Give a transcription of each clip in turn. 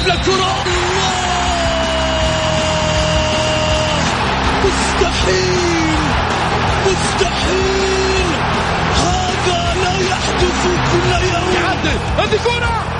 يلعب للكرة مستحيل. مستحيل. هذا لا يحدث كل يوم. هذه كرة.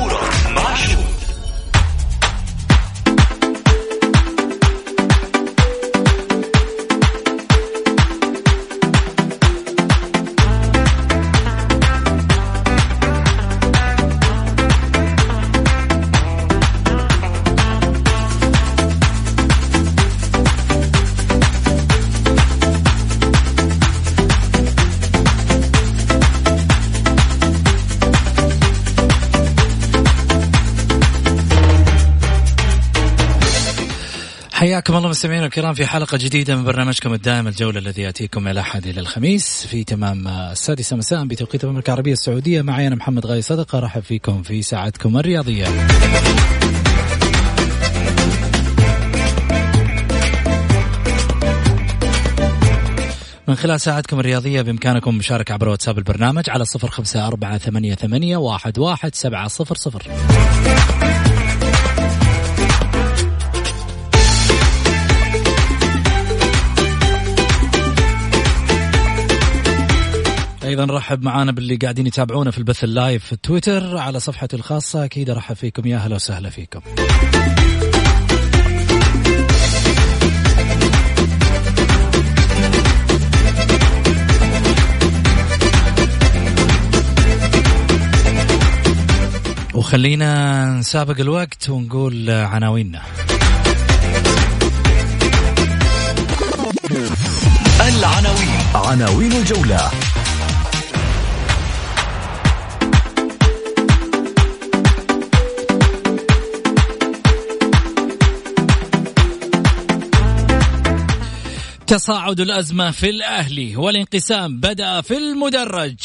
حياكم الله مستمعينا الكرام في حلقة جديدة من برنامجكم الدائم الجولة الذي يأتيكم إلى أحد إلى الخميس في تمام السادسة مساء بتوقيت المملكة العربية السعودية. معي أنا محمد غاي صدقة رحب فيكم في ساعتكم الرياضية. من خلال ساعتكم الرياضية بإمكانكم المشاركة عبر واتساب البرنامج على صفر خمسة أربعة ثمانية, ثمانية واحد, واحد سبعة صفر صفر. أيضا رحب معانا باللي قاعدين يتابعونا في البث اللايف في تويتر على صفحتي الخاصة. أكيد أرحب فيكم. يا أهلا وسهلا فيكم. وخلينا نسابق الوقت ونقول عناويننا. العناوين. عناوين الجولة. تصاعد الأزمة في الأهلي والانقسام بدأ في المدرج.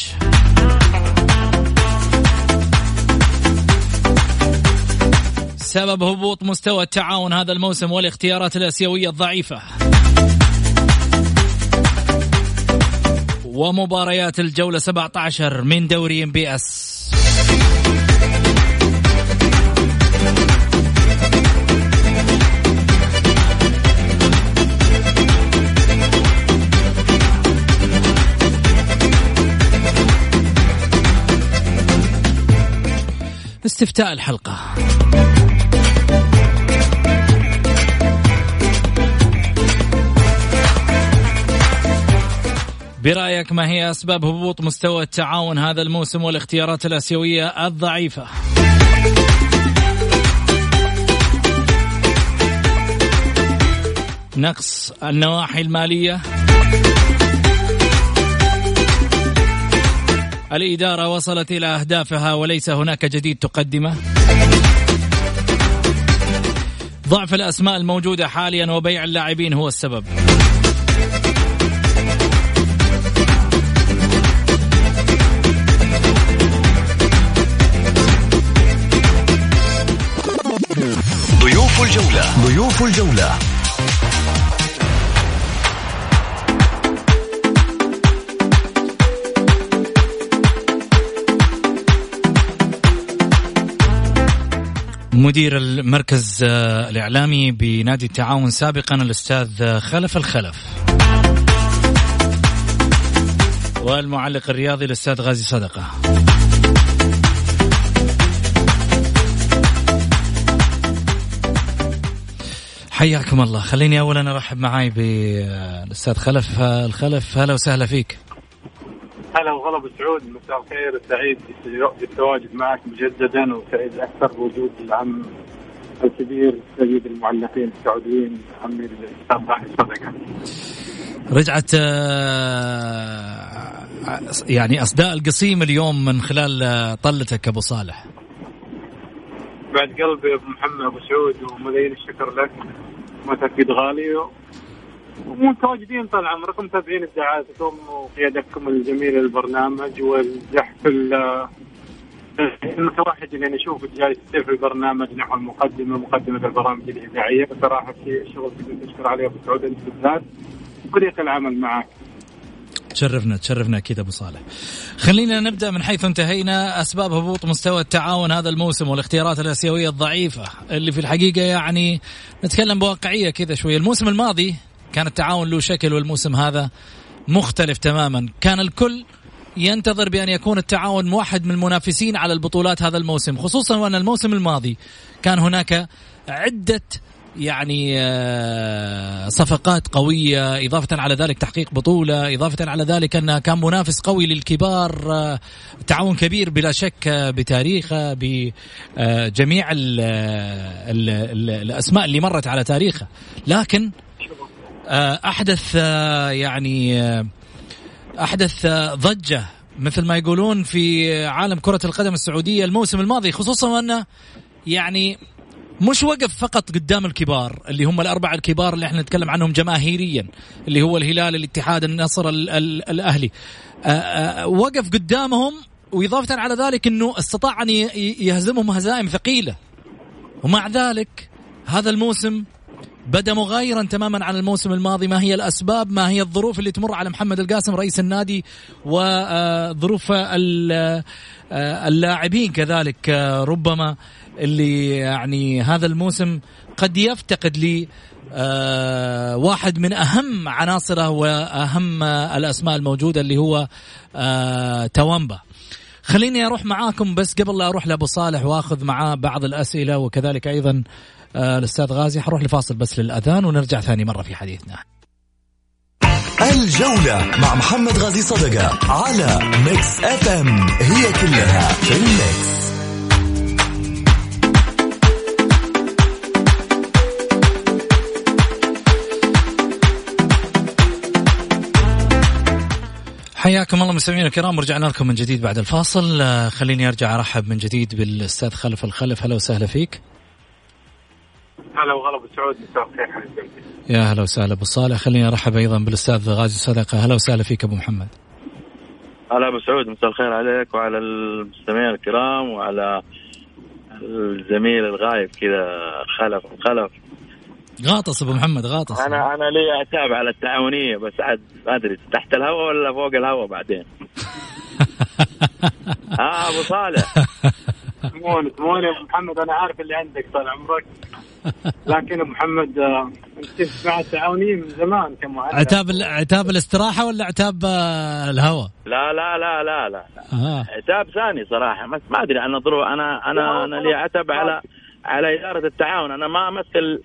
سبب هبوط مستوى التعاون هذا الموسم والاختيارات الآسيوية الضعيفة. ومباريات الجولة 17 من دوري بي إس. استفتاء الحلقة. برأيك ما هي أسباب هبوط مستوى التعاون هذا الموسم والاختيارات الآسيوية الضعيفة؟ نقص النواحي المالية. الإدارة وصلت إلى أهدافها وليس هناك جديد تقدمه. ضعف الأسماء الموجودة حاليا وبيع اللاعبين هو السبب. ضيوف الجولة. ضيوف الجولة. مدير المركز آه، الإعلامي بنادي التعاون سابقا الأستاذ آه، خلف الخلف. والمعلق الرياضي الأستاذ غازي صدقة. حياكم الله. خليني أولا أرحب معاي بالأستاذ خلف آه، الخلف. هلا وسهلا فيك. هلا وغلا أبو سعود مساء الخير. سعيد بالتواجد معك مجددا وسعيد أكثر بوجود العم الكبير سيد المعلقين السعوديين عمي الإستاذ راحل صدقه. رجعت آه، يعني أصداء القصيم اليوم من خلال آه، طلتك أبو صالح. بعد قلبي أبو محمد أبو سعود وملايين الشكر لك. أكيد غالي ومتواجدين طال عمركم متابعين ابداعاتكم وقيادتكم الجميله للبرنامج والزحف المتوحد اللي نشوف جالس يصير في البرنامج نحو المقدمة مقدمة البرامج الاذاعيه بصراحة في شغل تشكر عليه أبو سعود أنت بالذات فريق العمل معك. تشرفنا تشرفنا أكيد أبو صالح. خلينا نبدأ من حيث انتهينا. أسباب هبوط مستوى التعاون هذا الموسم والاختيارات الاسيويه الضعيفة اللي في الحقيقة يعني نتكلم بواقعية كذا شوية، الموسم الماضي كان التعاون له شكل والموسم هذا مختلف تماما، كان الكل ينتظر بأن يكون التعاون واحد من المنافسين على البطولات هذا الموسم خصوصا وأن الموسم الماضي كان هناك عدة يعني آه، صفقات قوية إضافة على ذلك تحقيق بطولة إضافة على ذلك أنه كان منافس قوي للكبار آه، تعاون كبير بلا شك آه، بتاريخه بجميع ال ال ال الأسماء اللي مرت على تاريخه. لكن أحدث يعني أحدث ضجة مثل ما يقولون في عالم كرة القدم السعودية الموسم الماضي خصوصا وأنه يعني مش وقف فقط قدام الكبار اللي هم الأربعة الكبار اللي إحنا نتكلم عنهم جماهيريا اللي هو الهلال الاتحاد النصر ال ال الأهلي. وقف قدامهم وإضافة على ذلك أنه استطاع أن يهزمهم هزائم ثقيلة. ومع ذلك هذا الموسم بدا مغايرا تماما عن الموسم الماضي. ما هي الأسباب؟ ما هي الظروف اللي تمر على محمد القاسم رئيس النادي وظروف اللاعبين كذلك. ربما اللي يعني هذا الموسم قد يفتقد لي آه واحد من أهم عناصره وأهم الأسماء الموجودة اللي هو آه توامبا. خليني أروح معاكم بس قبل لا أروح لأبو صالح وأخذ معاه بعض الأسئلة وكذلك أيضا آه الأستاذ غازي حروح لفاصل بس للأذان ونرجع ثاني مرة في حديثنا. الجولة مع محمد غازي صدقة على Mix FM هي كلها في ال mix حياكم الله مستمعينا الكرام ورجعنا لكم من جديد بعد الفاصل. آه، خليني أرجع أرحب من جديد بالأستاذ خلف الخلف. هلا وسهلا فيك. هلا وغلا أبو سعود مساء الخير يا هلا وسهلا. أبو صالح خليني أرحب أيضا بالأستاذ غازي صدقة. هلا وسهلا فيك أبو محمد. هلا أبو سعود مساء الخير عليك وعلى المستمعين الكرام وعلى الزميل الغايب كذا خلف خلف غاطس أبو محمد غاطس. أنا أنا لي عتاب على التعاونية بس عاد ما أدري تحت الهواء ولا فوق الهواء بعدين. آه أبو صالح. تموني تموني ابو محمد أنا عارف اللي عندك طال عمرك. لكن ابو محمد آه، أنت مع التعاونيه من زمان كمعلم عتاب عتاب الاستراحة ولا عتاب آه، الهواء؟ لا لا لا لا لا. آه. عتاب ثاني صراحة بس ما أدري عن الظروف أنا أنا أنا لي عتب على على إدارة التعاون. أنا ما امثل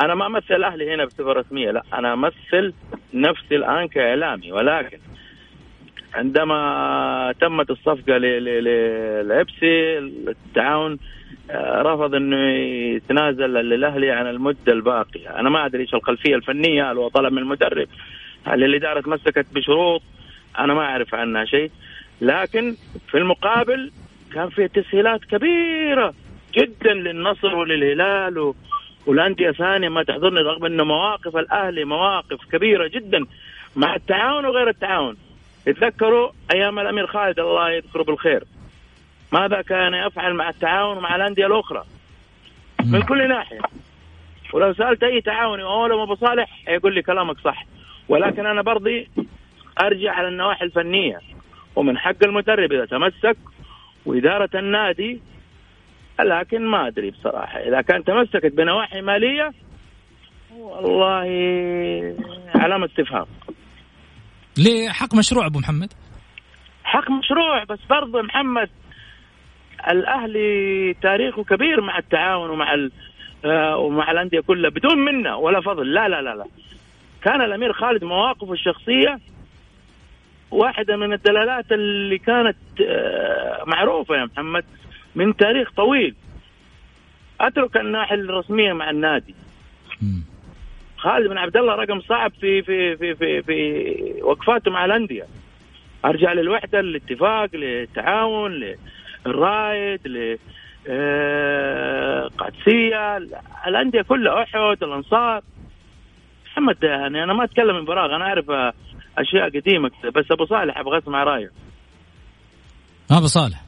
أنا ما أمثل الاهلي هنا بصفه رسمية لا. أنا أمثل نفسي الآن كإعلامي ولكن عندما تمت الصفقة للابسي التعاون آه، رفض أنه يتنازل للأهلي عن المدة الباقية، أنا ما أدري إيش الخلفية الفنية هل هو طلب من المدرب؟ هل الإدارة تمسكت بشروط؟ أنا ما أعرف عنها شيء، لكن في المقابل كان في تسهيلات كبيرة جدا للنصر وللهلال والأندية ثانية ما تحضرني رغم إنه مواقف الأهلي مواقف كبيرة جدا مع التعاون وغير التعاون تذكروا أيام الأمير خالد الله يذكره بالخير. ماذا كان يفعل مع التعاون ومع الأندية الأخرى؟ من كل ناحية. ولو سألت أي تعاوني أو أبو صالح يقول لي كلامك صح. ولكن أنا برضي أرجع على النواحي الفنية. ومن حق المدرب إذا تمسك وإدارة النادي لكن ما أدري بصراحة. إذا كان تمسكت بنواحي مالية والله علامة استفهام. ليه حق مشروع أبو محمد؟ حق مشروع بس برضه محمد الأهلي تاريخه كبير مع التعاون ومع آه، ومع الأندية كلها بدون منه ولا فضل. لا لا لا لا. كان الأمير خالد مواقفه الشخصية واحدة من الدلالات اللي كانت آه، معروفة يا محمد من تاريخ طويل. أترك الناحية الرسمية مع النادي. خالد بن عبد الله رقم صعب في في في في, في وقفاته مع الأندية. أرجع للوحدة للاتفاق للتعاون للرايد ل القادسيه الأندية كلها أحد الأنصار. محمد يعني أنا ما أتكلم من فراغ أنا أعرف أشياء قديمة بس أبو صالح أبغى اسمع رايه أبو صالح.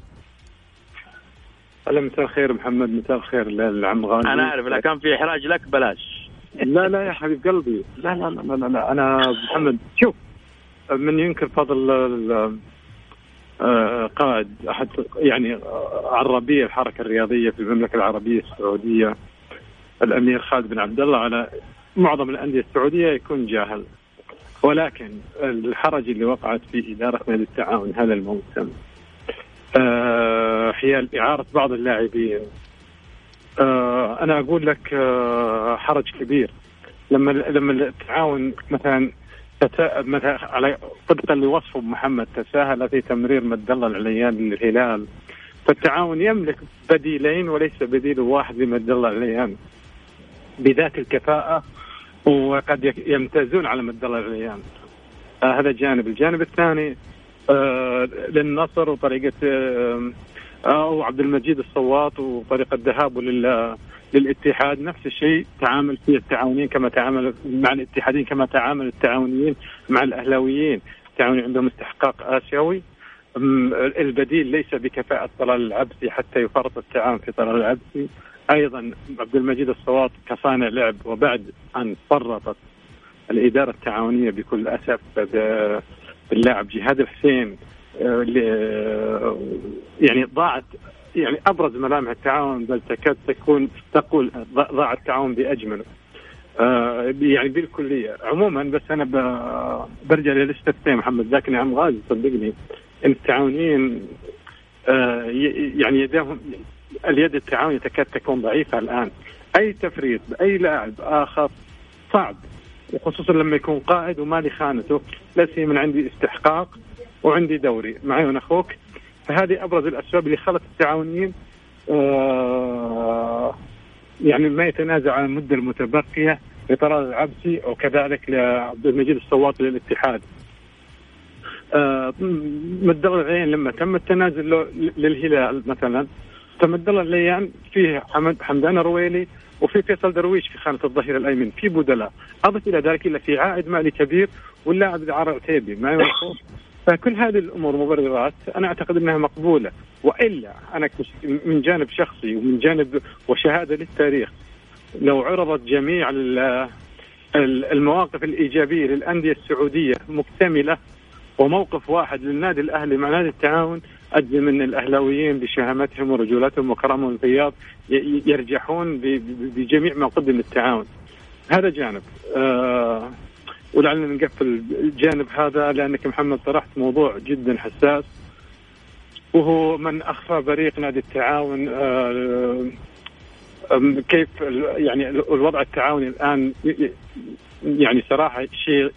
هلا مساء الخير محمد مساء الخير للعم غازي أنا أعرف اذا كان في إحراج لك بلاش. لا لا يا حبيب قلبي. لا لا لا لا, لا. أنا محمد شوف من ينكر فضل آه، قائد أحد يعني عربية الحركة الرياضية في المملكة العربية السعودية الأمير خالد بن عبد الله. على معظم الأندية السعودية يكون جاهل. ولكن الحرج اللي وقعت في إدارة نادي التعاون هذا الموسم آه، حيال إعارة بعض اللاعبين. آه، أنا أقول لك حرج كبير. لما لما التعاون مثلا مثلا على طبقا لوصفه محمد تساهل في تمرير مد الله العليان للهلال. فالتعاون يملك بديلين وليس بديل واحد لمد الله العليان. بذات الكفاءة وقد يمتازون على مد الله العليان. آه هذا جانب. الجانب الثاني آه للنصر وطريقة آه أو عبد المجيد الصوات وطريقة ذهابه لل للاتحاد نفس الشيء تعامل فيه التعاونيين كما تعامل مع الاتحادين كما تعامل التعاونيين مع الأهلاويين، التعاوني عندهم استحقاق آسيوي. البديل ليس بكفاءة طلال العبسي حتى يفرط التعاون في طلال العبسي أيضا عبد المجيد الصوات كصانع لعب وبعد أن فرطت الإدارة التعاونية بكل أسف باللاعب جهاد الحسين يعني ضاعت يعني أبرز ملامح التعاون بل تكاد تكون تقول ضاع التعاون بأجمله. آه يعني بالكلية. عموما بس أنا برجع للاستفتاء محمد لكن يا عم غازي صدقني إن التعاونيين آه يعني يدهم اليد التعاونية تكاد تكون ضعيفة الآن. أي تفريط بأي لاعب آخر صعب وخصوصا لما يكون قائد ومالي خانته لا سيما عندي استحقاق. وعندي دوري معي وأنا أخوك. فهذه أبرز الأسباب اللي خلت التعاونيين آه يعني ما يتنازع عن المدة المتبقية لطلال العبسي وكذلك لعبد المجيد الصوات للاتحاد. آه مد الله العين لما تم التنازل للهلال مثلا فمد الله العين فيه حمد حمدان رويلي وفي فيصل درويش في خانة الظهير الأيمن في بدلاء. أضف إلى ذلك إلا في عائد مالي كبير واللاعب عرى عتيبي ما فكل هذه الأمور مبررات أنا أعتقد إنها مقبولة وإلا أنا من جانب شخصي ومن جانب وشهادة للتاريخ لو عرضت جميع المواقف الإيجابية للأندية السعودية مكتملة وموقف واحد للنادي الأهلي مع نادي التعاون أجزم إن الأهلاويين بشهامتهم ورجولتهم وكرمهم الفياض يرجحون بجميع ما قدم للتعاون. هذا جانب. آه ولعلنا نقفل الجانب هذا لأنك محمد طرحت موضوع جدا حساس وهو من أخفى بريق نادي التعاون آه، كيف يعني الوضع التعاوني الآن يعني صراحة شيء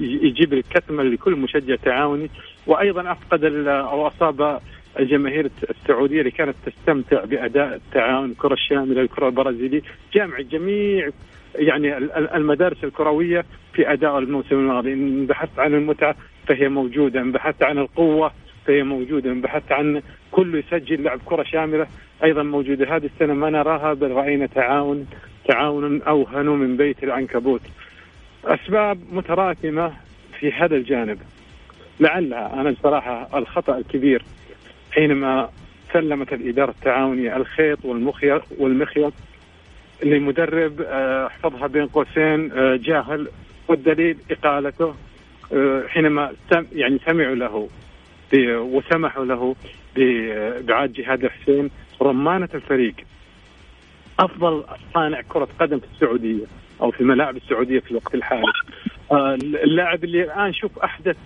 يجيب الكتمه لكل مشجع تعاوني وأيضا أفقد أو أصاب الجماهير السعودية اللي كانت تستمتع بأداء التعاون الكره الشامله الكرة البرازيلية جامع جميع يعني المدارس الكروية في أداء الموسم الماضي. إن بحثت عن المتعة فهي موجودة إن بحثت عن القوة فهي موجودة إن بحثت عن كله يسجل لعب كرة شاملة أيضا موجودة. هذه السنة ما نراها بل رأينا تعاون تعاون أوهن من بيت العنكبوت. أسباب متراكمة في هذا الجانب. لعلها أنا بصراحه الخطأ الكبير حينما سلمت الإدارة التعاونية الخيط والمخيط والمخيط لمدرب آه، احفظها بين قوسين آه، جاهل والدليل إقالته آه، حينما يعني سمعوا له وسمحوا له بعاد جهاد حسين رمانة الفريق. أفضل صانع كرة قدم في السعودية أو في الملاعب السعودية في الوقت الحالي. اللاعب اللي الآن شوف أحدث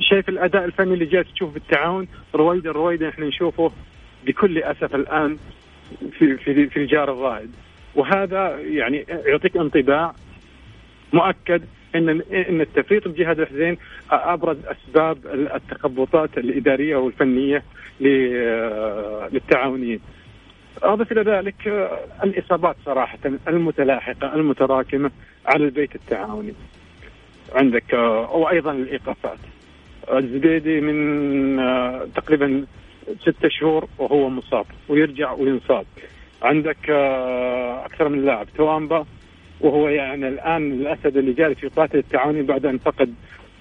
شايف الأداء الفني اللي جالس تشوف بالتعاون رويدا رويدا إحنا نشوفه بكل أسف الآن. في في في الجار الرائد وهذا يعني يعطيك انطباع مؤكد إن إن التفريط بجهاد الحسين أبرز أسباب التخبطات الإدارية والفنية للتعاونيين. أضف إلى ذلك الإصابات صراحة المتلاحقة المتراكمة على البيت التعاوني. عندك وأيضا الإيقافات. الزبيدي من تقريبا ستة شهور وهو مصاب ويرجع وينصاب. عندك آه، أكثر من لاعب توأمبا وهو يعني الآن الأسد اللي جالس يقاتل التعاوني بعد أن فقد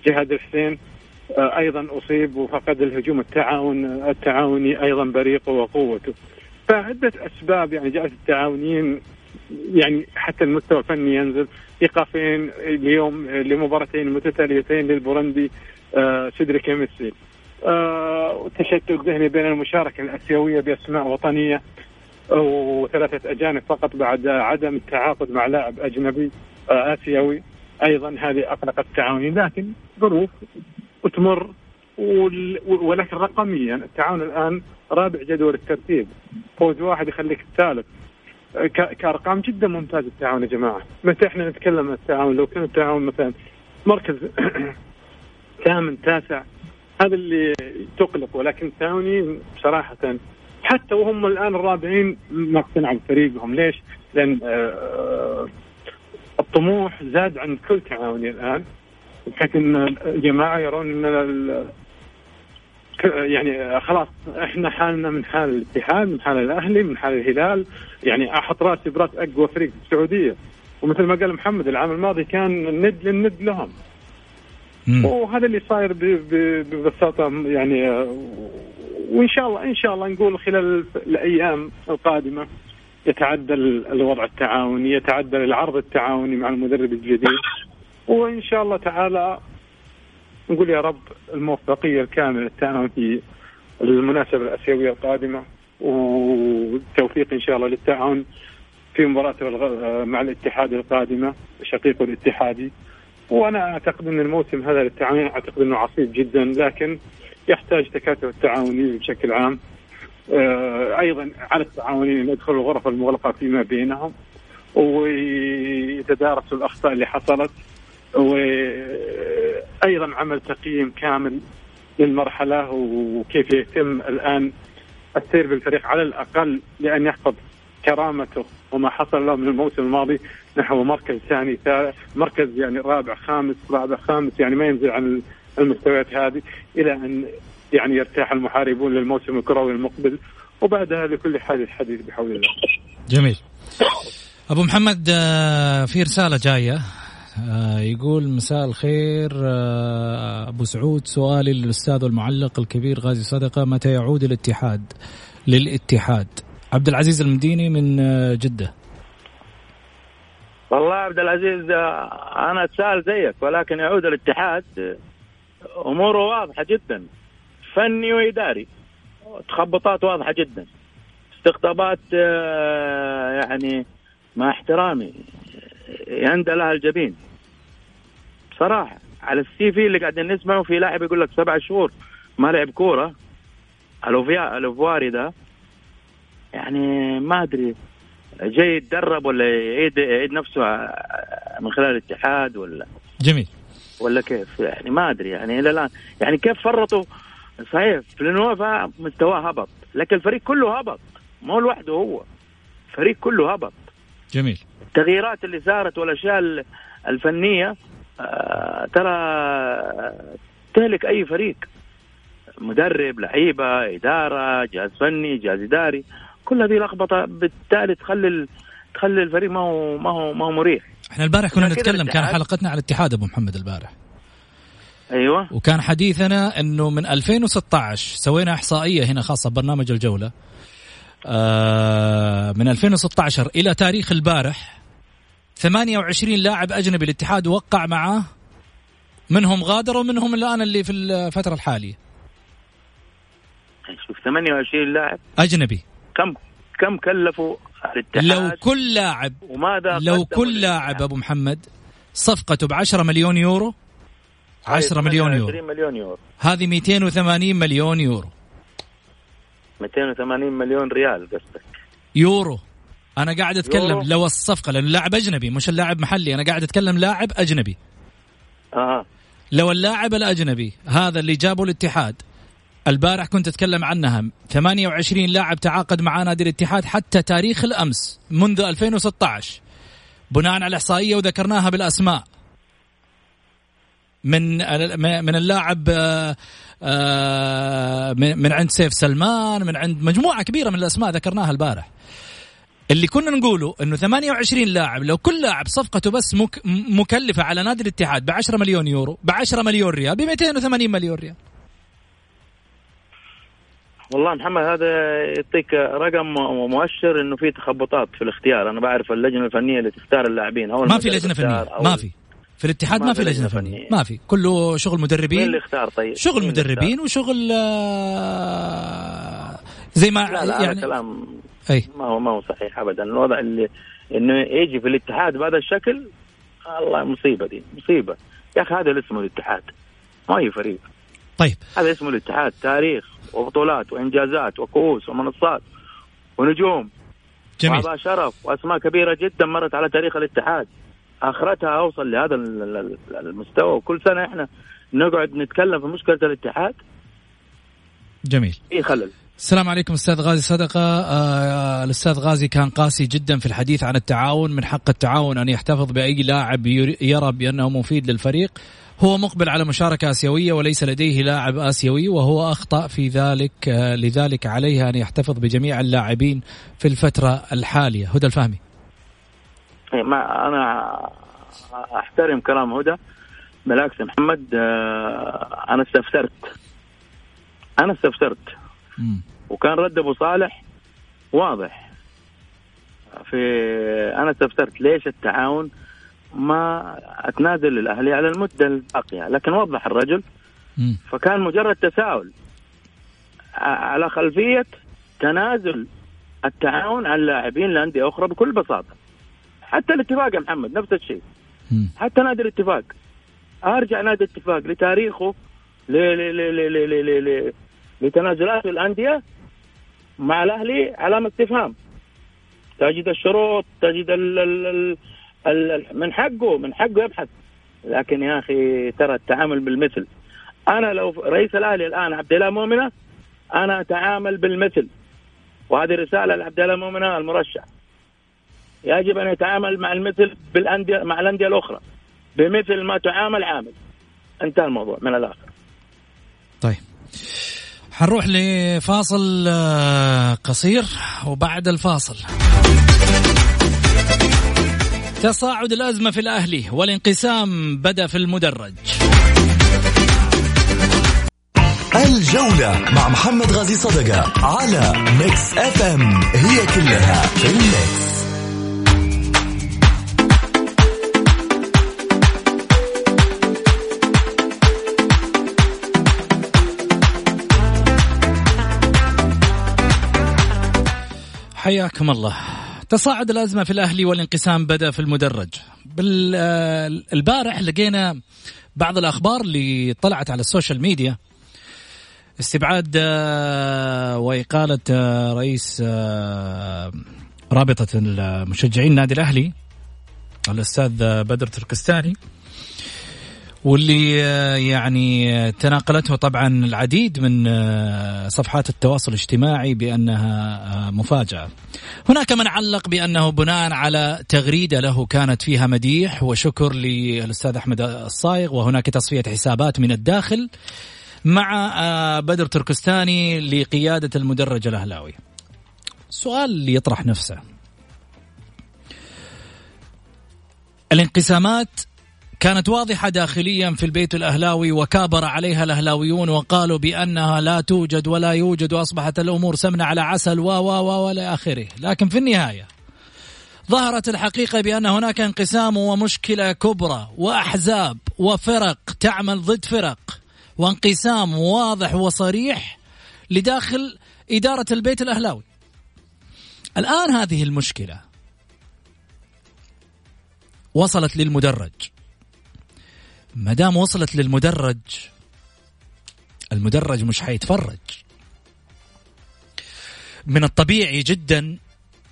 جهاد الحسين آه، أيضا أصيب وفقد الهجوم التعاون التعاوني أيضا بريقه وقوته. فعدة أسباب يعني جعلت التعاونيين يعني حتى المستوى الفني ينزل. ايقافين اليوم لمباراتين متتاليتين للبورندي آه سيدريك كيميسي آه وتشتت ذهني بين المشاركة الأسيوية بأسماء وطنية وثلاثة أجانب فقط بعد عدم التعاقد مع لاعب أجنبي آه آسيوي. أيضا هذه أقلقت التعاوني لكن ظروف وتمر ولكن رقميا التعاون الآن رابع جدول الترتيب. فوز واحد يخليك الثالث. كأرقام جدا ممتازة التعاون يا جماعة. متى إحنا نتكلم عن التعاون؟ لو كان التعاون مثلا مركز ثامن تاسع هذا اللي تقلق ولكن التعاوني صراحة حتى وهم الآن الرابعين ما اقتنعوا بفريقهم ليش؟ لأن آه، الطموح زاد عند كل تعاوني الآن. بحيث ان الجماعه يرون إن يعني خلاص إحنا حالنا من حال الاتحاد من حال الأهلي من حال الهلال. يعني أحط رأسي برأس أقوى فريق في السعودية. ومثل ما قال محمد العام الماضي كان الند للند لهم. وهذا اللي صاير ببساطة يعني وإن شاء الله إن شاء الله نقول خلال الأيام القادمة يتعدل الوضع التعاوني يتعدل العرض التعاوني مع المدرب الجديد. وإن شاء الله تعالى نقول يا رب الموفقية الكاملة للتعاون في المناسبه الأسيوية القادمة والتوفيق إن شاء الله للتعاون في مباراته مع الاتحاد القادمة شقيقه الاتحادي. وأنا أعتقد أن الموسم هذا للتعاون أعتقد أنه عصيب جدا لكن يحتاج تكاتف التعاوني بشكل عام. آه، أيضا على التعاونيين أن يدخلوا الغرف المغلقة فيما بينهم ويتدارسوا الأخطاء اللي حصلت وأيضا عمل تقييم كامل للمرحلة وكيف يتم الآن السير بالفريق على الأقل لأن يحفظ كرامته وما حصل له من الموسم الماضي. نحو مركز ثاني ثالث مركز يعني رابع خامس رابع خامس يعني ما ينزل عن المستويات هذه إلى أن يعني يرتاح المحاربون للموسم الكروي المقبل وبعدها لكل حادث حديث بحول الله. جميل. أبو محمد آه، في رسالة جاية آه، يقول مساء الخير آه، أبو سعود سؤالي للأستاذ المعلق الكبير غازي صدقة متى يعود الاتحاد للاتحاد عبد العزيز المديني من جدة والله عبد العزيز أنا أتساءل زيك ولكن يعود الاتحاد. أموره واضحة جدا. فني وإداري. تخبطات واضحة جدا. استقطابات يعني مع احترامي يندى لها الجبين. صراحة على السي في اللي قاعدين نسمعه في لاعب يقول لك سبع شهور ما لعب كورة. الوفيا الوفواري ده. يعني ما أدري. جاي يتدرب ولا يعيد يعيد نفسه من خلال الاتحاد ولا جميل. ولا كيف؟ يعني ما أدري يعني إلى الآن. يعني كيف فرطوا؟ صحيح فلنوفا مستواه هبط لكن الفريق كله هبط. مو لوحده هو الفريق كله هبط. جميل. التغييرات اللي صارت والأشياء الفنية آه، ترى تهلك أي فريق. مدرب لعيبة إدارة جهاز فني جهاز إداري. كل هذه لخبطة بالتالي تخلي تخلي الفريق ما هو ما هو ما هو مريح. إحنا البارح كنا نتكلم كان حلقتنا على الاتحاد أبو محمد البارح. أيوه. وكان حديثنا إنه من 2016 سوينا إحصائية هنا خاصة ببرنامج الجولة. آه من 2016 إلى تاريخ البارح 28 لاعب أجنبي الاتحاد وقع معاه. منهم غادر ومنهم الآن اللي في الفترة الحالية. شوف 28 لاعب. أجنبي. كم كم كلفوا الاتحاد لو كل لاعب وماذا لو كل لاعب أبو محمد صفقته ب 10 مليون يورو 10 مليون يورو. مليون يورو. هذه 280 مليون يورو. 280 مليون ريال قصدك. يورو. أنا قاعد أتكلم يورو. لو الصفقة لأنه لاعب أجنبي مش اللاعب محلي. أنا قاعد أتكلم لاعب أجنبي. آه. لو اللاعب الأجنبي هذا اللي جابه الاتحاد البارح كنت أتكلم عنها. 28 لاعب تعاقد مع نادي الاتحاد حتى تاريخ الأمس منذ 2016 بناء على الاحصائيه وذكرناها بالأسماء. من من اللاعب آه، آه، من عند سيف سلمان من عند مجموعة كبيرة من الأسماء ذكرناها البارح. اللي كنا نقوله إنه 28 لاعب لو كل لاعب صفقته بس مك مكلفة على نادي الاتحاد ب 10 مليون يورو ب 10 مليون ريال ب 280 مليون ريال. والله محمد هذا يعطيك رقم مؤشر إنه في تخبطات في الاختيار. أنا بعرف اللجنة الفنية اللي تختار اللاعبين. ما في لجنة فنية ما في. في الاتحاد ما, ما في لجنة فنية. ما في. كله شغل مدربين. مين اللي اختار طيب؟ شغل مدربين وشغل آه زي ما لا لا يعني كلام أي. ما هو ما هو صحيح ابدا. الوضع اللي إنه يجي في الاتحاد بهذا الشكل الله مصيبة دي مصيبة. يا أخي هذا اللي اسمه الاتحاد ما هي فريق. طيب. هذا اسمه الاتحاد تاريخ وبطولات وإنجازات وكؤوس ومنصات ونجوم. جميل. شرف وأسماء كبيرة جدا مرت على تاريخ الاتحاد. آخرتها أوصل لهذا المستوى. وكل سنة إحنا نقعد نتكلم في مشكلة الاتحاد. جميل. في خلل. السلام عليكم أستاذ غازي صدقة. آه الأستاذ غازي كان قاسي جدا في الحديث عن التعاون. من حق التعاون أن يحتفظ بأي لاعب يرى بأنه مفيد للفريق. هو مقبل على مشاركة آسيوية وليس لديه لاعب آسيوي وهو أخطأ في ذلك آه لذلك عليه أن يحتفظ بجميع اللاعبين في الفترة الحالية. هدى الفهمي. إيه، ما أنا أحترم كلام هدى بالعكس محمد آه أنا استفسرت. أنا استفسرت. وكان رد أبو صالح واضح. في أنا استفسرت ليش التعاون ما أتنازل للأهلي على المدة الباقية. لكن وضح الرجل فكان مجرد تساؤل. على خلفية تنازل التعاون عن لاعبين لأندية أخرى بكل بساطة. حتى الاتفاق يا محمد نفس الشيء. حتى نادي الاتفاق. أرجع نادي الاتفاق لتاريخه ل ل ل ل ل ل لتنازلات الأندية مع الأهلي علامة استفهام. تجد الشروط تجد ال ال ال من حقه من حقه يبحث. لكن يا أخي ترى التعامل بالمثل. أنا لو رئيس الأهلي الآن عبد الله مؤمنة أنا أتعامل بالمثل. وهذه رسالة لعبد الله مؤمنة المرشح. يجب أن يتعامل مع المثل بالانديه مع الأندية الأخرى. بمثل ما تعامل عامل. انتهى الموضوع. من الآخر. طيب. حنروح لفاصل آه، قصير. وبعد الفاصل. تصاعد الأزمة في الأهلي والانقسام بدأ في المدرج. الجولة مع محمد غازي صدقة على Mix FM هي كلها في ال mix حياكم الله. تصاعد الأزمة في الأهلي والانقسام بدأ في المدرج. البارح لقينا بعض الأخبار اللي طلعت على السوشيال ميديا. استبعاد آه، وإقالة آه، رئيس آه، رابطة المشجعين النادي الأهلي الأستاذ بدر تركستاني. واللي آه، يعني آه، تناقلته طبعا العديد من آه، صفحات التواصل الاجتماعي بأنها مفاجأة. هناك من علق بأنه بناء على تغريدة له كانت فيها مديح وشكر للأستاذ أحمد الصايغ وهناك تصفية حسابات من الداخل مع بدر تركستاني لقيادة المدرج الأهلاوي. اللي يطرح نفسه الانقسامات كانت واضحة داخليا في البيت الأهلاوي وكابر عليها الأهلاويون وقالوا بأنها لا توجد ولا يوجد وأصبحت الأمور سمنة على عسل و و و آخره. لكن في النهاية ظهرت الحقيقة بأن هناك انقسام ومشكلة كبرى وأحزاب وفرق تعمل ضد فرق وانقسام واضح وصريح لداخل إدارة البيت الأهلاوي. الآن هذه المشكلة وصلت للمدرج. ما دام وصلت للمدرج المدرج مش حيتفرج. من الطبيعي جدا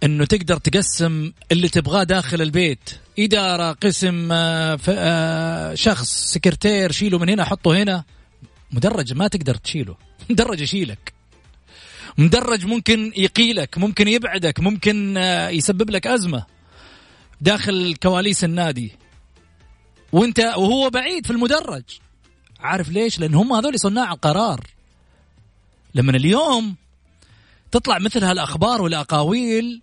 إنه تقدر تقسم اللي تبغاه داخل البيت. إدارة قسم آه، آه، شخص سكرتير شيله من هنا حطه هنا. مدرج ما تقدر تشيله. مدرج يشيلك. مدرج ممكن يقيلك ممكن يبعدك ممكن آه، يسبب لك أزمة. داخل كواليس النادي. وانت وهو بعيد في المدرج. عارف ليش؟ لأن هم هذول صناع القرار. لما اليوم تطلع مثل هالأخبار والأقاويل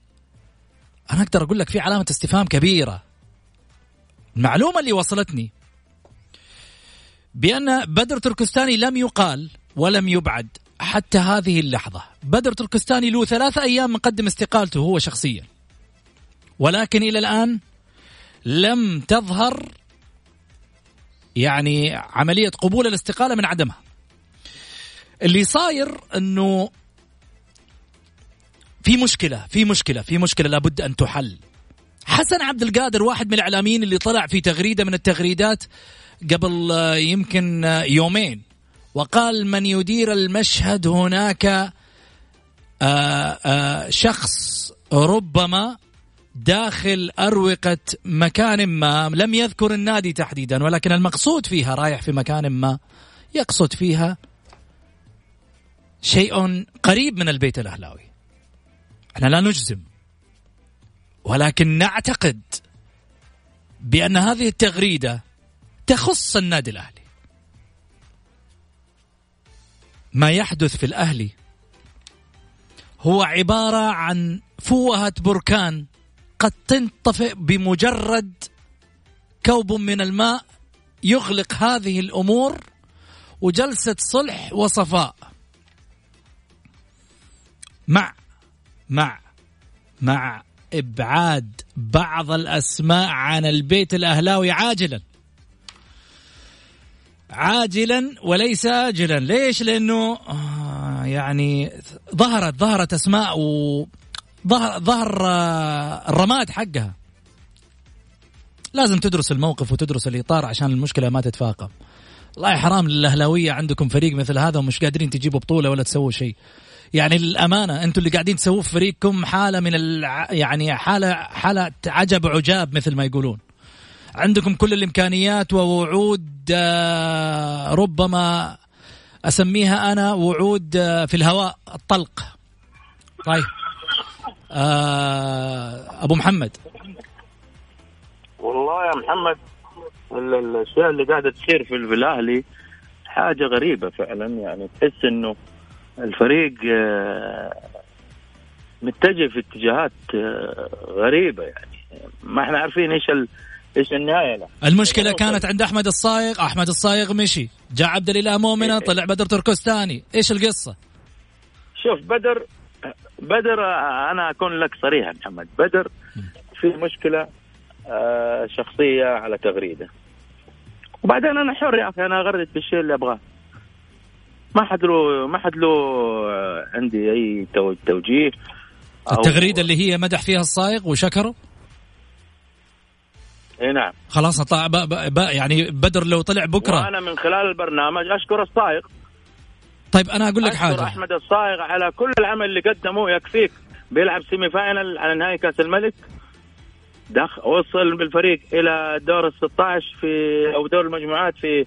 أنا أقدر أقول لك في علامة استفهام كبيرة. المعلومة اللي وصلتني بأن بدر تركستاني لم يقال ولم يبعد حتى هذه اللحظة. بدر تركستاني له ثلاثة أيام مقدم استقالته هو شخصيا. ولكن إلى الآن لم تظهر يعني عملية قبول الاستقالة من عدمها. اللي صاير إنه في مشكلة في مشكلة في مشكلة لابد أن تحل. حسن عبد القادر واحد من الإعلاميين اللي طلع في تغريدة من التغريدات قبل آه، يمكن آه، يومين وقال من يدير المشهد هناك آه، شخص ربما داخل أروقة مكان ما لم يذكر النادي تحديدا ولكن المقصود فيها رايح في مكان ما يقصد فيها شيء قريب من البيت الأهلاوي. إحنا لا نجزم ولكن نعتقد بأن هذه التغريدة تخص النادي الأهلي. ما يحدث في الأهلي هو عبارة عن فوهة بركان قد تنطفئ بمجرد كوب من الماء يغلق هذه الأمور وجلسة صلح وصفاء. مع مع مع إبعاد بعض الأسماء عن البيت الأهلاوي عاجلا. عاجلا وليس اجلا. ليش؟ لأنه آه يعني ظهرت ظهرت أسماء و ظهر ظهر آه، الرماد حقها. لازم تدرس الموقف وتدرس الإطار عشان المشكلة ما تتفاقم. والله حرام للأهلاوية عندكم فريق مثل هذا ومش قادرين تجيبوا بطولة ولا تسووا شيء. يعني للأمانة أنتم اللي قاعدين تسووه في فريقكم حالة من الع... يعني حاله حالة عجب عجاب مثل ما يقولون. عندكم كل الإمكانيات ووعود آه، ربما أسميها أنا وعود آه، في الهواء الطلق. طيب. أبو محمد. والله يا محمد الأشياء اللي قاعدة تصير في الأهلي حاجة غريبة فعلا يعني تحس إنه الفريق آه، متجه في اتجاهات آه، غريبة يعني. ما إحنا عارفين إيش ال... إيش النهاية له. المشكلة كانت عند أحمد الصايغ. أحمد الصايغ مشي. جاء عبد الإله مؤمنة طلع بدر تركستاني. إيش القصة؟ شوف بدر بدر أنا أكون لك صريح محمد. بدر في مشكلة آه، شخصية على تغريدة. وبعدين أنا حر يا أخي أنا اغرد بالشيء اللي أبغاه. ما حد له ما حد له عندي أي توجيه. التغريدة اللي هي مدح فيها الصايغ وشكره؟ إي نعم. خلاص طلع يعني بدر لو طلع بكرة. وأنا من خلال البرنامج أشكر الصايغ. طيب أنا أقول لك حاجة. أحمد الصايغ على كل العمل اللي قدمه. يكفيك بيلعب semi final على نهائي كأس الملك. دخ وصل بالفريق إلى دور ال 16 في أو دور المجموعات في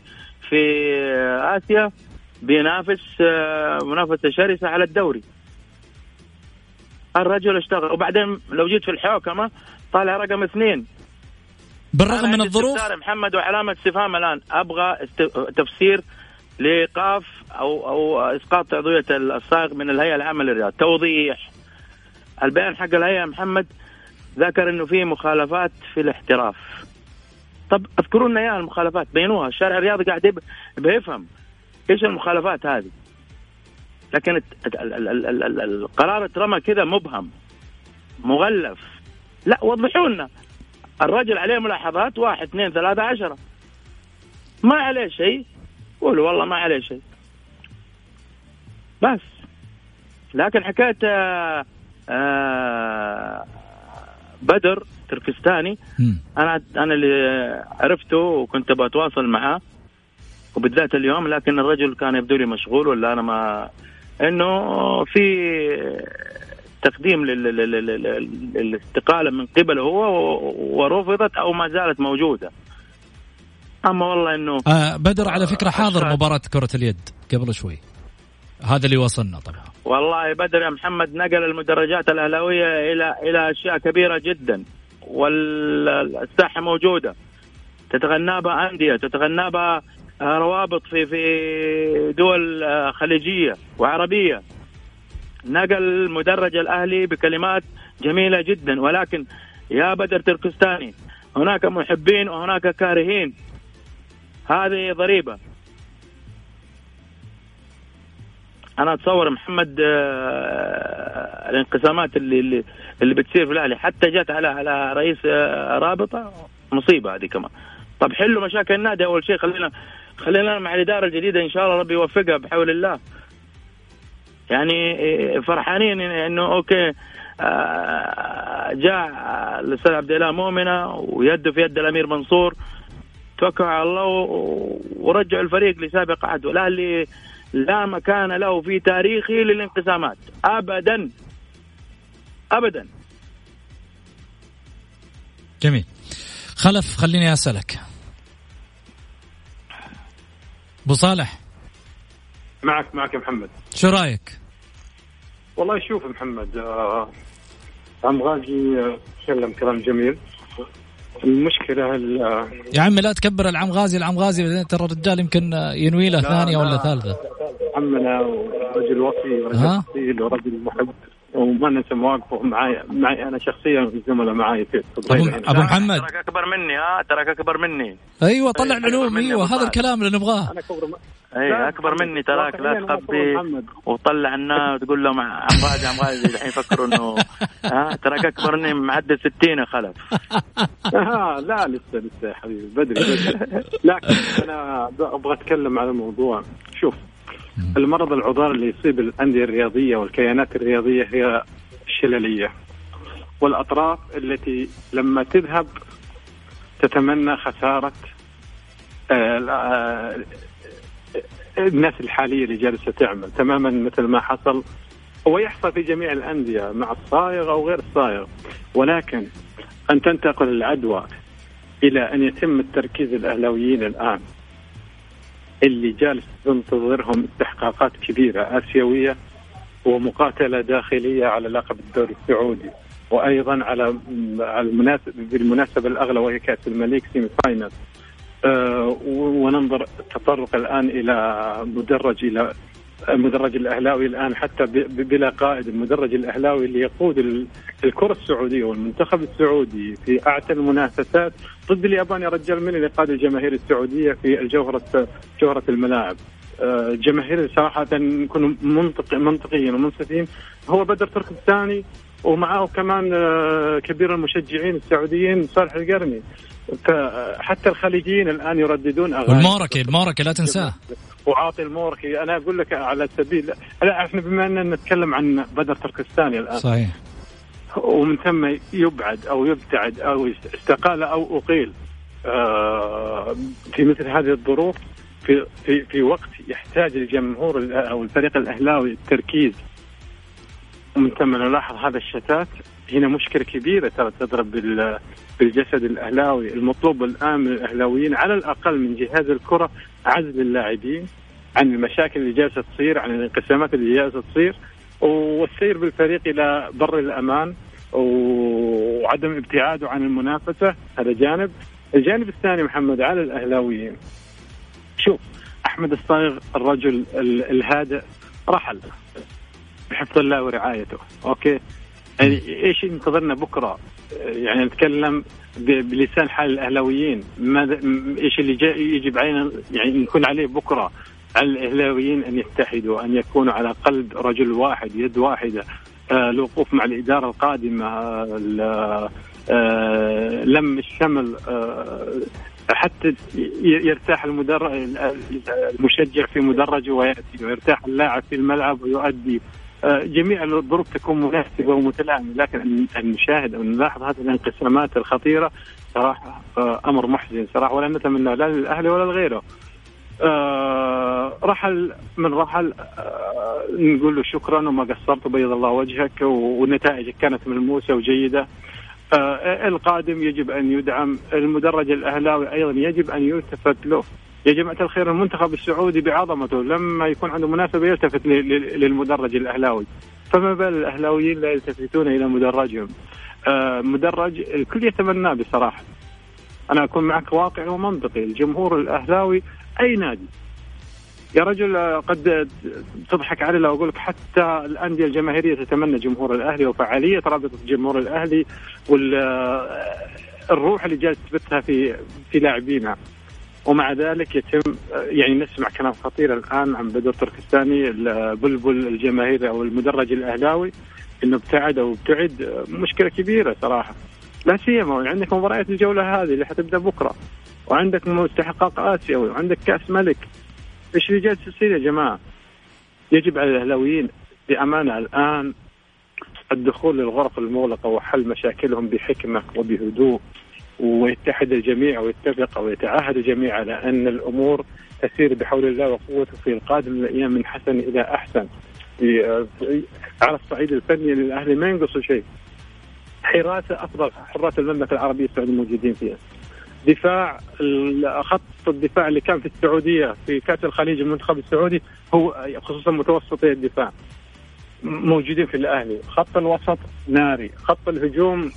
في آسيا. بينافس آه، منافسة شرسة على الدوري. الرجل اشتغل. وبعدين لو جيت في الحوكمة طالع رقم اثنين. بالرغم من الظروف محمد وعلامة استفهام الآن. أبغى تفسير لإيقاف أو أو إسقاط عضويه الصائغ من الهيئة العامة للرياض. توضيح. البيان حق الهيئة محمد ذكر إنه في مخالفات في الاحتراف. طب أذكروا لنا إياها المخالفات بينوها. الشارع الرياضي قاعد بيفهم إيش المخالفات هذه. لكن القرار اترمى كذا مبهم مغلف. لا وضحوا لنا. الرجل عليه ملاحظات واحد اثنين ثلاثة عشرة. ما عليه شيء. قولوا والله ما عليه شيء. بس. لكن حكايه آه، آه، بدر تركستاني. أنا أنا اللي عرفته وكنت بتواصل معاه. وبالذات اليوم لكن الرجل كان يبدو لي مشغول ولا أنا ما إنه في تقديم للاستقالة من قبله هو ورفضت أو ما زالت موجودة. أما والله إنه آه بدر على فكرة حاضر مباراة كرة اليد قبل شوي. هذا اللي وصلنا طبعا. والله بدر يا محمد نقل المدرجات الأهلاوية إلى إلى أشياء كبيرة جدا والساحة موجودة. تتغنى بها أندية تتغنى بها روابط في في دول خليجية وعربية. نقل المدرج الأهلي بكلمات جميلة جدا ولكن يا بدر تركستاني هناك محبين وهناك كارهين. هذه ضريبة. أنا أتصور محمد آه، الانقسامات اللي اللي, بتصير في الأهلي حتى جت على على رئيس آه، رابطة مصيبة هذه كمان. طب حلوا مشاكل النادي أول شيء خلينا خلينا مع الإدارة الجديدة إن شاء الله ربي يوفقها بحول الله. يعني آه، فرحانين إنه أوكي جاء الأستاذ عبد الله مؤمنة ويده في يد الأمير منصور. توكلوا على الله ورجعوا الفريق لسابق عهده الاهلي لا مكان له في تاريخه للانقسامات. ابدا. ابدا. جميل. خلف خليني أسألك. أبو صالح. معك معك يا محمد. شو رأيك؟ والله شوف محمد آه عم غازي آه، تكلم كلام جميل. المشكلة يا عمي لا تكبر العم غازي العم غازي ترى الرجال يمكن ينوي له ثانية ولا ثالثة. عمنا ورجل وفي ورجل اصيل ورجل محب. وما ننسى مواقفه معي معي أنا شخصيا والزملاء معي في ابو, أبو محمد. تراك أكبر مني ها تراك أكبر مني. أيوه طلع العلوم. أيوه هذا الكلام اللي نبغاه. أنا أي أكبر مني تراك لا تخبي وطلع الناس وتقول لهم عم غازي عم غازي الحين يفكروا إنه ها تراك أكبر مني معدل 60 يا خلف. آه لا لسه لسه يا حبيبي بدري بدري. لكن أنا أبغى أتكلم على موضوع. شوف المرض العضال اللي يصيب الأندية الرياضية والكيانات الرياضية هي الشللية. والأطراف التي لما تذهب تتمنى خسارة آه، الناس الحالية اللي جالسة تعمل. تماما مثل ما حصل ويحصل في جميع الأندية مع الصايغ أو غير الصايغ. ولكن أن تنتقل العدوى إلى أن يتم التركيز الأهلاويين الآن. اللي جالس تنتظرهم استحقاقات كبيرة آسيوية ومقاتلة داخلية على لقب الدوري السعودي وأيضا على المناسبه بالمناسبة الأغلى وهي كأس الملك سيمي فاينل آه، وننظر التطرق الآن إلى مدرج إلى المدرج الأهلاوي الآن حتى بلا قائد المدرج الأهلاوي اللي يقود الكرة السعودية والمنتخب السعودي في أعتى المنافسات ضد اليابان يا رجال من اللي قاد الجماهير السعودية في الجوهرة جوهرة الملاعب؟ الجماهير صراحة نكون منطق منطقيين ومنصفين. هو بدر ترك الثاني ومعه كمان آه، كبير المشجعين السعوديين صالح القرني. فحتى الخليجيين الآن يرددون أغاني. والموركي الموركي لا تنساه. وعاطي الموركي أنا أقول لك على سبيل لا إحنا بما أننا نتكلم عن بدر تركستاني الآن. صحيح. ومن ثم يبعد أو يبتعد أو استقال أو أقيل آه، في مثل هذه الظروف في في في وقت يحتاج الجمهور أو الفريق الأهلاوي التركيز ومن ثم نلاحظ هذا الشتات هنا مشكلة كبيرة ترى تضرب بالجسد الأهلاوي المطلوب الآن من الأهلاويين على الأقل من جهاز الكرة عزل اللاعبين عن المشاكل اللي جالسة تصير عن الانقسامات اللي جالسة تصير. والسير بالفريق إلى بر الأمان وعدم ابتعاده عن المنافسة هذا جانب. الجانب الثاني محمد على الأهلاويين. شوف أحمد الصايغ الرجل الهادئ رحل بحفظ الله ورعايته. أوكي؟ يعني إيش ينتظرنا بكرة؟ يعني نتكلم بلسان حال الأهلاويين. ماذا إيش اللي جاي يجب علينا يعني نكون عليه بكرة؟ على الإهلاويين أن يتحدوا أن يكونوا على قلب رجل واحد يد واحدة آه الوقوف مع الإدارة القادمة آه آه لم الشمل حتى يرتاح المشجع في مدرجه ويأتي ويرتاح اللاعب في الملعب ويؤدي جميع الظروف تكون مناسبة ومتلائمة لكن ان نشاهد أو نلاحظ هذه الانقسامات الخطيرة صراحة أمر محزن صراحة ولا نتمنى لا للأهلي ولا لغيره. آه رحل من رحل آه نقول له شكرا وما قصرت وبيض الله وجهك ونتائجك كانت ملموسة وجيدة. آه القادم يجب أن يدعم المدرج الأهلاوي أيضا يجب أن يلتفت له. يا جماعة الخير المنتخب السعودي بعظمته لما يكون عنده مناسبة يلتفت للمدرج الأهلاوي. فما بال الأهلاويين لا يلتفتون إلى مدرجهم. آه مدرج الكل يتمناه بصراحة. أنا أكون معك واقعي ومنطقي. الجمهور الأهلاوي أي نادي. يا رجل قد تضحك علي لو أقول لك حتى الأندية الجماهيرية تتمنى جمهور الأهلي وفعالية رابطه جمهور الأهلي والروح اللي جالس تثبتها في في لاعبينها ومع ذلك يتم يعني نسمع كلام خطير الآن عن بدر تركستاني البلبل الجماهيري أو المدرج الأهلاوي إنه ابتعد أو ابتعد. مشكلة كبيرة صراحة. لا سيما عندك مباريات الجولة هذه اللي حتبدأ بكرة. وعندك مستحقات آسيوي وعندك كأس ملك. إيش اللي جالس يصير يا جماعة؟ يجب على الأهلاويين بأمانة الآن الدخول للغرف المغلقة وحل مشاكلهم بحكمة وبهدوء ويتحد الجميع ويتفق ويتعاهد الجميع على أن الأمور تسير بحول الله وقوته في القادم من الأيام من حسن إلى أحسن. على الصعيد الفني للأهلي ما ينقصوا شيء. حراسة أفضل حراس المملكة العربية السعودية الموجودين فيها. دفاع خط الدفاع اللي كان في السعودية في كأس الخليج المنتخب السعودي هو خصوصا متوسطي الدفاع موجودين في الأهلي. خط الوسط ناري خط الهجوم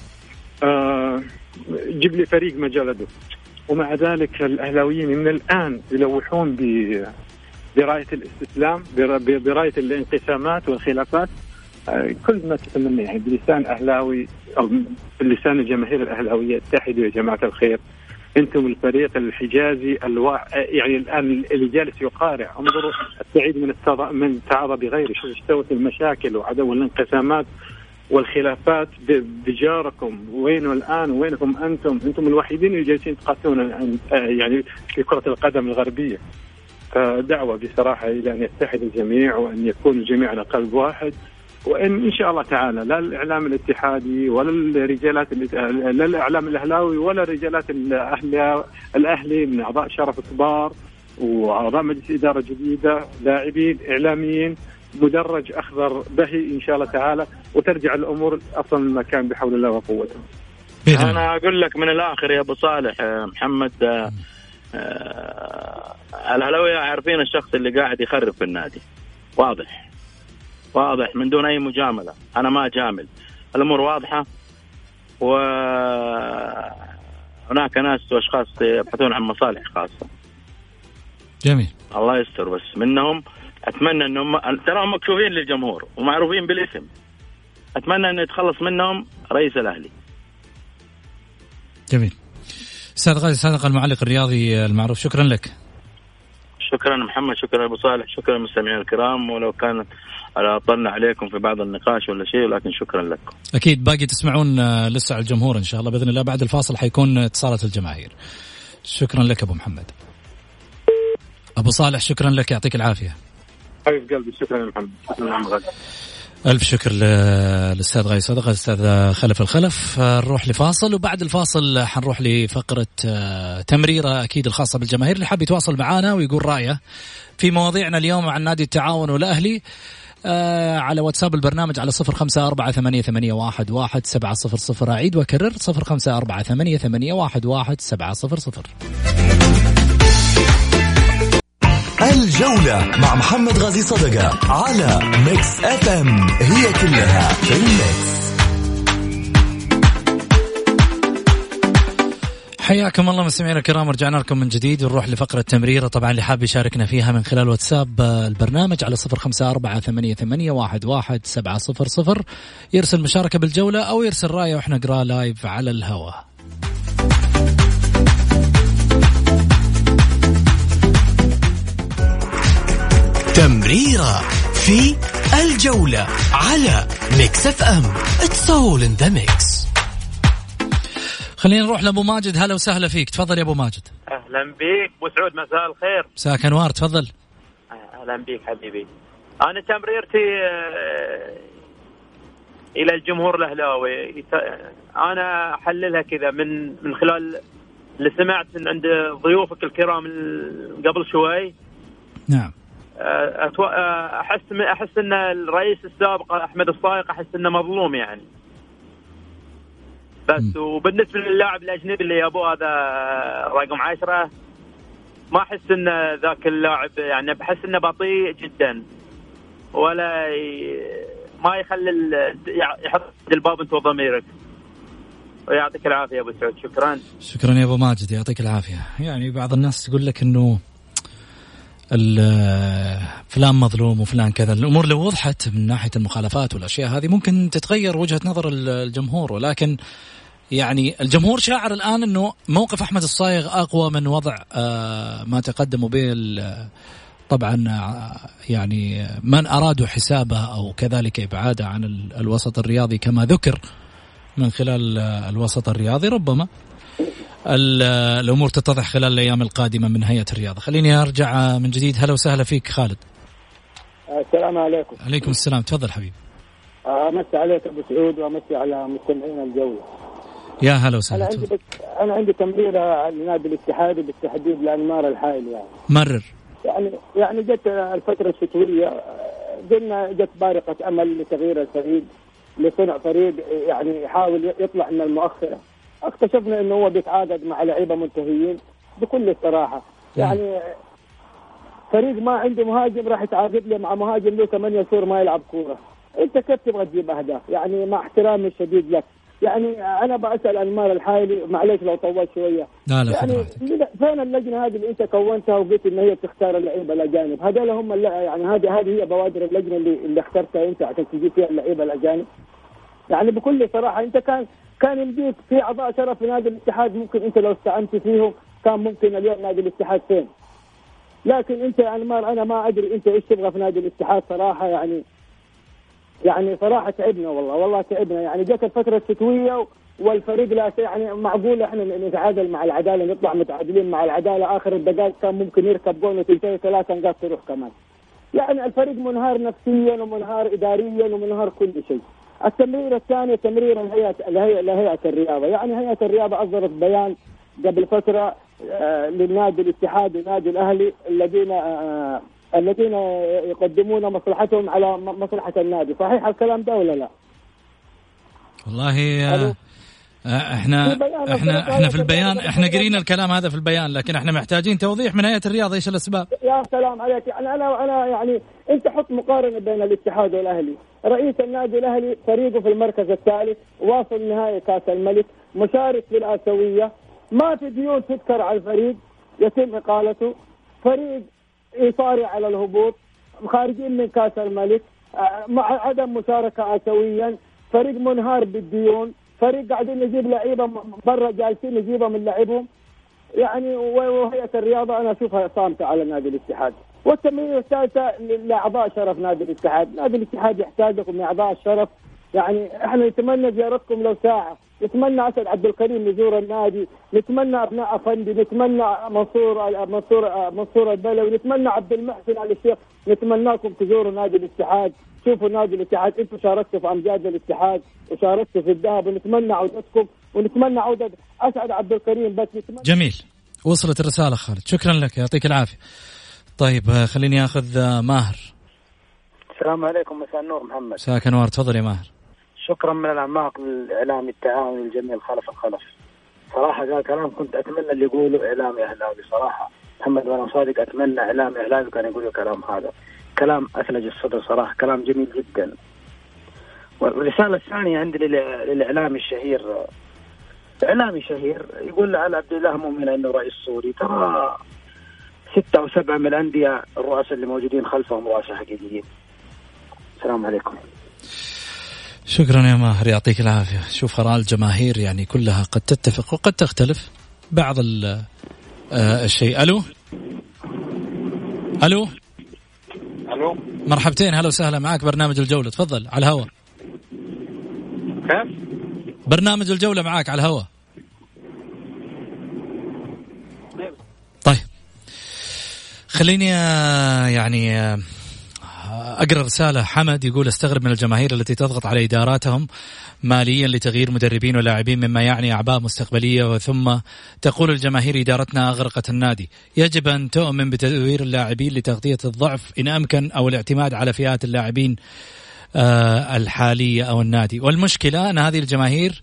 آه جيب لي فريق ما جلده ومع ذلك الأهلاويين من الآن يلوحون براية الاستسلام براية الانقسامات والخلافات. آه، كل ما تتمنى يعني بلسان أهلاوي أو بلسان الجماهير الأهلاوية اتحدوا يا جماعة الخير. أنتم الفريق الحجازي الوا... يعني الآن اللي جالس يقارع. انظروا السعيد من التض... من تعاضى بغيره شوف إيش سوت المشاكل وعدم الانقسامات والخلافات بجاركم. وينه الآن؟ وينكم أنتم؟ أنتم الوحيدين اللي جالسين تقاتلون يعني في كرة القدم الغربية. فدعوة بصراحة إلى أن يتحد الجميع وأن يكون الجميع على قلب واحد. وإن إن شاء الله تعالى لا الإعلام الاتحادي ولا الرجالات لا الإعلام الأهلاوي ولا الرجالات الاهلي الأهلي من أعضاء شرف كبار وأعضاء مجلس إدارة جديدة لاعبين إعلاميين مدرج أخضر بهي إن شاء الله تعالى وترجع الأمور أفضل مما كان بحول الله وقوته. أنا أقول لك من الآخر يا أبو صالح محمد آه، آه، الاهلاويه عارفين الشخص اللي قاعد يخرب في النادي. واضح. واضح من دون أي مجاملة. أنا ما اجامل الأمور واضحة و هناك ناس وأشخاص يبحثون عن مصالح خاصة. جميل. الله يستر بس. منهم أتمنى انهم تراهم مكشوفين للجمهور ومعروفين بالاسم. أتمنى إنه يتخلص منهم رئيس الأهلي. جميل. أستاذ غازي صادق المعلق الرياضي المعروف شكرا لك. شكرا محمد شكرا أبو صالح شكرا للمستمعين الكرام. ولو كانت اطلنا عليكم في بعض النقاش ولا شيء لكن شكرا لكم. أكيد باقي تسمعون آه، لسه على الجمهور إن شاء الله بإذن الله. بعد الفاصل حيكون اتصالات الجماهير. شكرا لك أبو محمد. أبو صالح شكرا لك. يعطيك العافية. حبيب قلبي شكرا يا محمد. شكرا ألف شكر للأستاذ غاي صدقة الأستاذ خلف الخلف. نروح لفاصل وبعد الفاصل حنروح لفقرة آه، تمريرة أكيد الخاصة بالجماهير. اللي حاب يتواصل معنا ويقول رأيه في مواضيعنا اليوم عن نادي التعاون والأهلي آه على واتساب البرنامج على صفر خمسة أربعة ثمانية, ثمانية واحد, واحد سبعة صفر صفر أعيد وأكرر صفر خمسة أربعة ثمانية, ثمانية واحد, واحد سبعة صفر. صفر الجولة مع محمد غازي صدقة على Mix FM هي كلها في ال mix حياكم الله مستمعينا الكرام رجعنا لكم من جديد ونروح لفقرة تمريرة طبعا اللي حاب يشاركنا فيها من خلال واتساب البرنامج على صفر خمسة أربعة ثمانية, ثمانية واحد, واحد سبعة صفر صفر. يرسل مشاركة بالجولة أو يرسل رأيه وإحنا نقرأ live على الهواء. تمريرة في الجولة على Mix FM. it's all in the mix خلينا نروح لأبو ماجد. هلا وسهلا فيك. تفضل يا أبو ماجد. أهلا بك أبو سعود مساء الخير. مساك انوار تفضل. أهلا بك حبيبي. أنا تمريرتي آه، إلى الجمهور الأهلاوي. أنا أحللها كذا من من خلال اللي سمعت من عند ضيوفك الكرام قبل شوي. نعم. أتو... أحس أحس إن الرئيس السابق أحمد الصايق أحس إنه مظلوم يعني. بس وبالنسبة للاعب الأجنبي اللي ابوه هذا رقم عشرة ما أحس إن ذاك اللاعب يعني بحس إنه بطيء جدا. ولا ي... ما يخلي ال... يحط الباب أنت وضميرك. ويعطيك العافية يا أبو سعود. شكرا. شكرا يا أبو ماجد. يعطيك العافية. يعني بعض الناس تقول لك إنه فلان مظلوم وفلان كذا. الأمور لو وضحت من ناحية المخالفات والأشياء هذه ممكن تتغير وجهة نظر الجمهور. ولكن يعني الجمهور شاعر الآن إنه موقف أحمد الصايغ أقوى من وضع آه، ما تقدموا به طبعا آه، يعني من أرادوا حسابه أو كذلك إبعاده عن الوسط الرياضي كما ذكر من خلال الوسط الرياضي. ربما الأمور تتضح خلال الأيام القادمة من هيئة الرياضة. خليني أرجع من جديد. هلا وسهلا فيك خالد. السلام عليكم. عليكم السلام. تفضل حبيبي. أمسي عليك أبو سعود وأمسي على مستمعين الجوله يا هلا وسهلا أنا عندي أنا عندي تمريره لنادي الاتحاد بالتحديد لأنمار الحائل يعني. مرر. يعني يعني جت الفترة الشتوية قلنا جت بارقة أمل لتغيير الفريق لصنع فريق يعني يحاول يطلع من المؤخرة. اكتشفنا إنه هو بيتعاقد مع لعيبة منتهيين بكل صراحة يعني فريق ما عنده مهاجم راح يتعاقد له مع مهاجم له ثمانية شهور ما يلعب كورة. أنت كيف تبغى تجيب أهداف؟ يعني مع احترامي الشديد لك. يعني أنا بسال انمار الحايلي معلش لو طولت شوية. لا لا يعني فين اللجنة هذه اللي أنت كونتها وقلت إن هي تختار اللعيبة الأجانب؟ هذول هم يعني هذه هذه هي بوادر اللجنة اللي اللي اخترتها أنت عشان تجيب فيها اللعيبة الأجانب. يعني بكل صراحة أنت كان كان يمديك في أعضاء شرف في نادي الاتحاد ممكن أنت لو استعنت فيهم كان ممكن اليوم نادي الاتحاد فين. لكن أنت يعني ما أنا ما أدري أنت إيش تبغى في نادي الاتحاد صراحة يعني يعني صراحة تعبنا والله والله تعبنا. يعني جت الفترة الشتويه والفريق لا يعني معقول إحنا نتعادل مع العدالة نطلع متعادلين مع العدالة. آخر الدقائق كان ممكن يركب جول وتنتهي ثلاثة نقاط تروح كمان. يعني الفريق منهار نفسيا ومنهار اداريا ومنهار كل شيء. التمرير الثاني تمرير الهيئة لهيئة الرياضة. يعني هيئة الرياضة أصدرت بيان قبل فترة آه، للنادي الاتحاد والنادي الأهلي الذين آه، الذين يقدمون مصلحتهم على مصلحة النادي. صحيح الكلام ده ولا لا؟ والله آه، إحنا إحنا إحنا في البيان إحنا قرينا الكلام هذا في البيان لكن إحنا محتاجين توضيح من هيئة الرياضة إيش الأسباب؟ يا سلام عليك. يعني أنا أنا يعني أنت حط مقارنة بين الاتحاد والأهلي. رئيس النادي الأهلي فريقه في المركز الثالث واصل نهائي كأس الملك مشارك في الآسيوية. ما في ديون تذكر على الفريق يتم إقالته. فريق يصارع على الهبوط خارجين من كأس الملك آه، مع عدم مشاركة اسيويا فريق منهار بالديون فريق قاعدين نجيب لعيبة برا جالسين نجيبها من لعبهم. يعني وهيئة الرياضة أنا أشوفها صامتة على نادي الاتحاد. والتمرير الثالثة لأعضاء شرف نادي الاتحاد، نادي الاتحاد يحتاجكم من اعضاء الشرف. يعني إحنا نتمنى زيارتكم لو ساعة، نتمنى أسد عبد الكريم يزور النادي، نتمنى أبناء أفندي، نتمنى منصور منصور منصور البلوي، نتمنى عبد المحسن على الشيخ، نتمناكم تزوروا نادي الاتحاد، شوفوا نادي الاتحاد، أنتم شاركتوا في أمجاد الاتحاد وشاركتوا في الذهب ونتمنى عودتكم. ونتمنى عودة أسعد عبد الكريم. بس نتمنى جميل. وصلت الرسالة خالد. شكرا لك. يعطيك العافية. طيب آه، خليني آخذ آه، ماهر. السلام عليكم. مساء النور محمد. مساك انوار تفضل يا ماهر. شكرا من الأعماق للاعلام التعاون الجميل خلف الخلف. صراحة قال كلام كنت أتمنى اللي يقوله إعلامي. اهلاوي صراحة محمد وأنا صادق أتمنى إعلام اهلاوي كان يقول الكلام هذا. كلام أثلج الصدر صراحة كلام جميل جدا. والرسالة الثانية عندي للإعلامي الشهير. إعلامي شهير يقول على عبد الله مؤمن إنه رئيس سوري. ترى ستة أو سبعة من الأندية الرؤساء اللي موجودين خلفهم رؤساء حقيقيين. السلام عليكم. شكرا يا ماهر يعطيك العافية. شوف آراء الجماهير يعني كلها قد تتفق وقد تختلف. بعض آه الشيء. ألو؟ ألو؟ ألو؟ مرحبتين. هلا وسهلا معك برنامج الجولة. تفضل على الهواء كيف؟ برنامج الجولة معاك على الهواء طيب. خليني آه، يعني آه، أقرأ رسالة حمد يقول أستغرب من الجماهير التي تضغط على إداراتهم ماليا لتغيير مدربين ولاعبين مما يعني أعباء مستقبلية وثم تقول الجماهير إدارتنا أغرقت النادي. يجب أن تؤمن بتدوير اللاعبين لتغطية الضعف إن أمكن أو الاعتماد على فئات اللاعبين آه، الحالية أو النادي. والمشكلة أن هذه الجماهير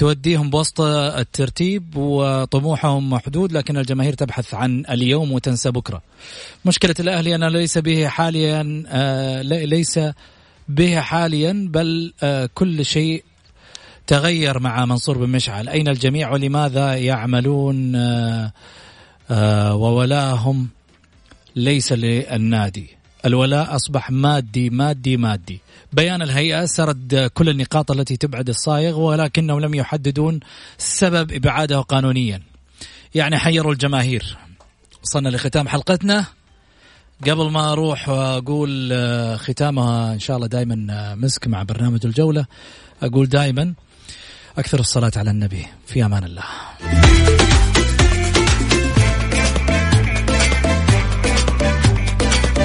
توديهم بوسط الترتيب وطموحهم محدود لكن الجماهير تبحث عن اليوم وتنسى بكرة. مشكلة الأهلي انه ليس به حاليا آه، ليس به حاليا بل آه، كل شيء تغير مع منصور بن مشعل، أين الجميع ولماذا يعملون وولاهم؟ ليس للنادي. الولاء أصبح مادي مادي مادي. بيان الهيئة سرد كل النقاط التي تبعد الصايغ ولكنهم لم يحددون سبب إبعاده قانونيا. يعني حيروا الجماهير. وصلنا لختام حلقتنا. قبل ما أروح وأقول آه، ختامها إن شاء الله دائما آه، مسك مع برنامج الجولة. أقول دائما أكثر الصلاة على النبي. في أمان الله.